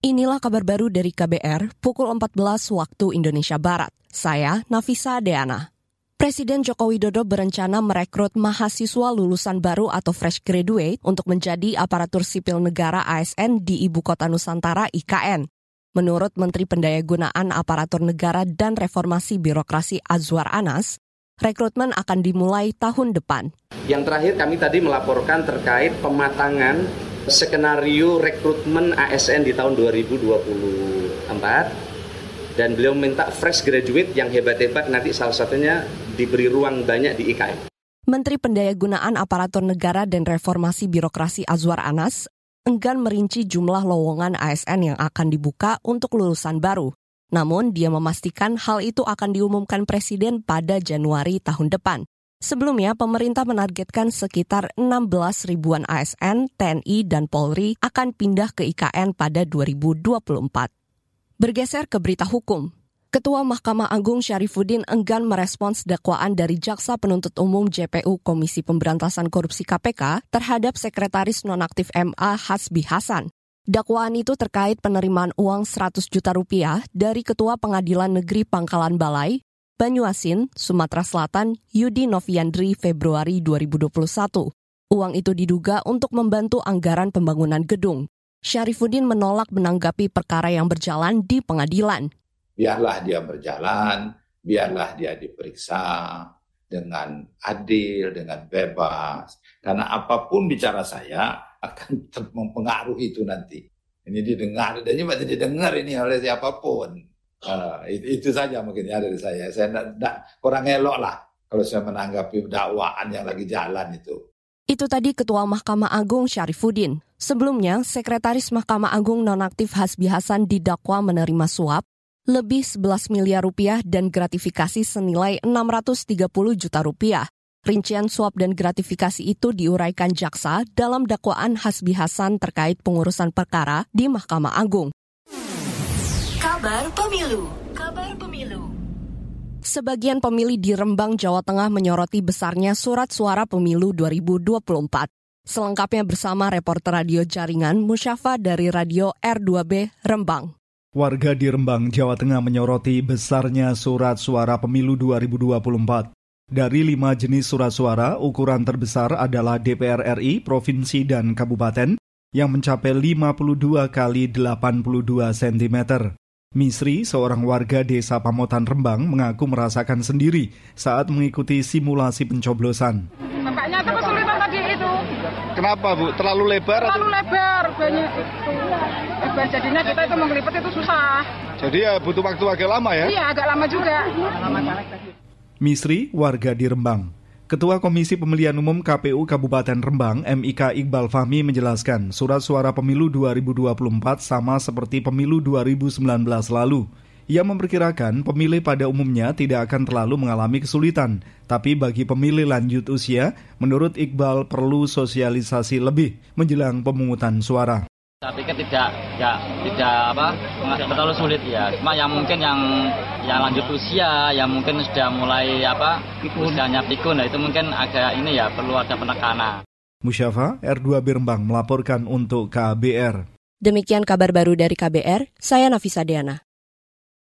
Inilah kabar baru dari KBR pukul 14 waktu Indonesia Barat. Saya Nafisa Deana. Presiden Joko Widodo berencana merekrut mahasiswa lulusan baru atau fresh graduate untuk menjadi aparatur sipil negara ASN di Ibu Kota Nusantara IKN. Menurut Menteri Pendayagunaan Aparatur Negara dan Reformasi Birokrasi Azwar Anas, rekrutmen akan dimulai tahun depan. Yang terakhir kami tadi melaporkan terkait pematangan skenario rekrutmen ASN di tahun 2024 dan beliau minta fresh graduate yang hebat-hebat nanti salah satunya diberi ruang banyak di IKN. Menteri Pendayagunaan Aparatur Negara dan Reformasi Birokrasi Azwar Anas enggan merinci jumlah lowongan ASN yang akan dibuka untuk lulusan baru. Namun, dia memastikan hal itu akan diumumkan Presiden pada Januari tahun depan. Sebelumnya, pemerintah menargetkan sekitar 16 ribuan ASN, TNI, dan Polri akan pindah ke IKN pada 2024. Bergeser ke berita hukum. Ketua Mahkamah Agung Syarifuddin enggan merespons dakwaan dari Jaksa Penuntut Umum JPU Komisi Pemberantasan Korupsi KPK terhadap Sekretaris Nonaktif MA Hasbi Hasan. Dakwaan itu terkait penerimaan uang 100 juta rupiah dari Ketua Pengadilan Negeri Pangkalan Balai Banyuasin, Sumatera Selatan, Yudi Noviandri Februari 2021. Uang itu diduga untuk membantu anggaran pembangunan gedung. Syarifuddin menolak menanggapi perkara yang berjalan di pengadilan. Biarlah dia berjalan, biarlah dia diperiksa dengan adil, dengan bebas. Karena apa pun bicara saya akan mempengaruhi itu nanti. Ini didengar, dan ini masih didengar ini oleh siapa pun. Uh, itu, saja mungkin ya dari saya. Saya tidak kurang elok lah kalau saya menanggapi dakwaan yang lagi jalan itu. Itu tadi Ketua Mahkamah Agung Syarifuddin. Sebelumnya, Sekretaris Mahkamah Agung nonaktif Hasbi Hasan didakwa menerima suap lebih 11 miliar rupiah dan gratifikasi senilai 630 juta rupiah. Rincian suap dan gratifikasi itu diuraikan jaksa dalam dakwaan Hasbi Hasan terkait pengurusan perkara di Mahkamah Agung. Kabar Pemilu. Kabar Pemilu. Sebagian pemilih di Rembang, Jawa Tengah menyoroti besarnya surat suara pemilu 2024. Selengkapnya bersama reporter radio jaringan Musyafa dari Radio R2B Rembang. Warga di Rembang, Jawa Tengah menyoroti besarnya surat suara pemilu 2024. Dari lima jenis surat suara, ukuran terbesar adalah DPR RI, provinsi, dan kabupaten yang mencapai 52 kali 82 cm. Misri, seorang warga desa Pamotan Rembang, mengaku merasakan sendiri saat mengikuti simulasi pencoblosan. Tampaknya itu kesulitan tadi itu. Kenapa Bu? Terlalu lebar? Terlalu lebar, banyak itu. Lebar jadinya kita itu mengelipet itu susah. Jadi ya butuh waktu agak lama ya? Iya, agak lama juga. Misri, warga di Rembang. Ketua Komisi Pemilihan Umum KPU Kabupaten Rembang, MIK Iqbal Fahmi menjelaskan, surat suara pemilu 2024 sama seperti pemilu 2019 lalu. Ia memperkirakan pemilih pada umumnya tidak akan terlalu mengalami kesulitan, tapi bagi pemilih lanjut usia, menurut Iqbal perlu sosialisasi lebih menjelang pemungutan suara. Saya pikir tidak, tidak, tidak apa, terlalu sulit ya. Cuma yang mungkin yang yang lanjut usia, yang mungkin sudah mulai apa, usianya pikun, nah itu mungkin agak ini ya perlu ada penekanan. Musyafa R2 Birembang melaporkan untuk KBR. Demikian kabar baru dari KBR, saya Nafisa Deana.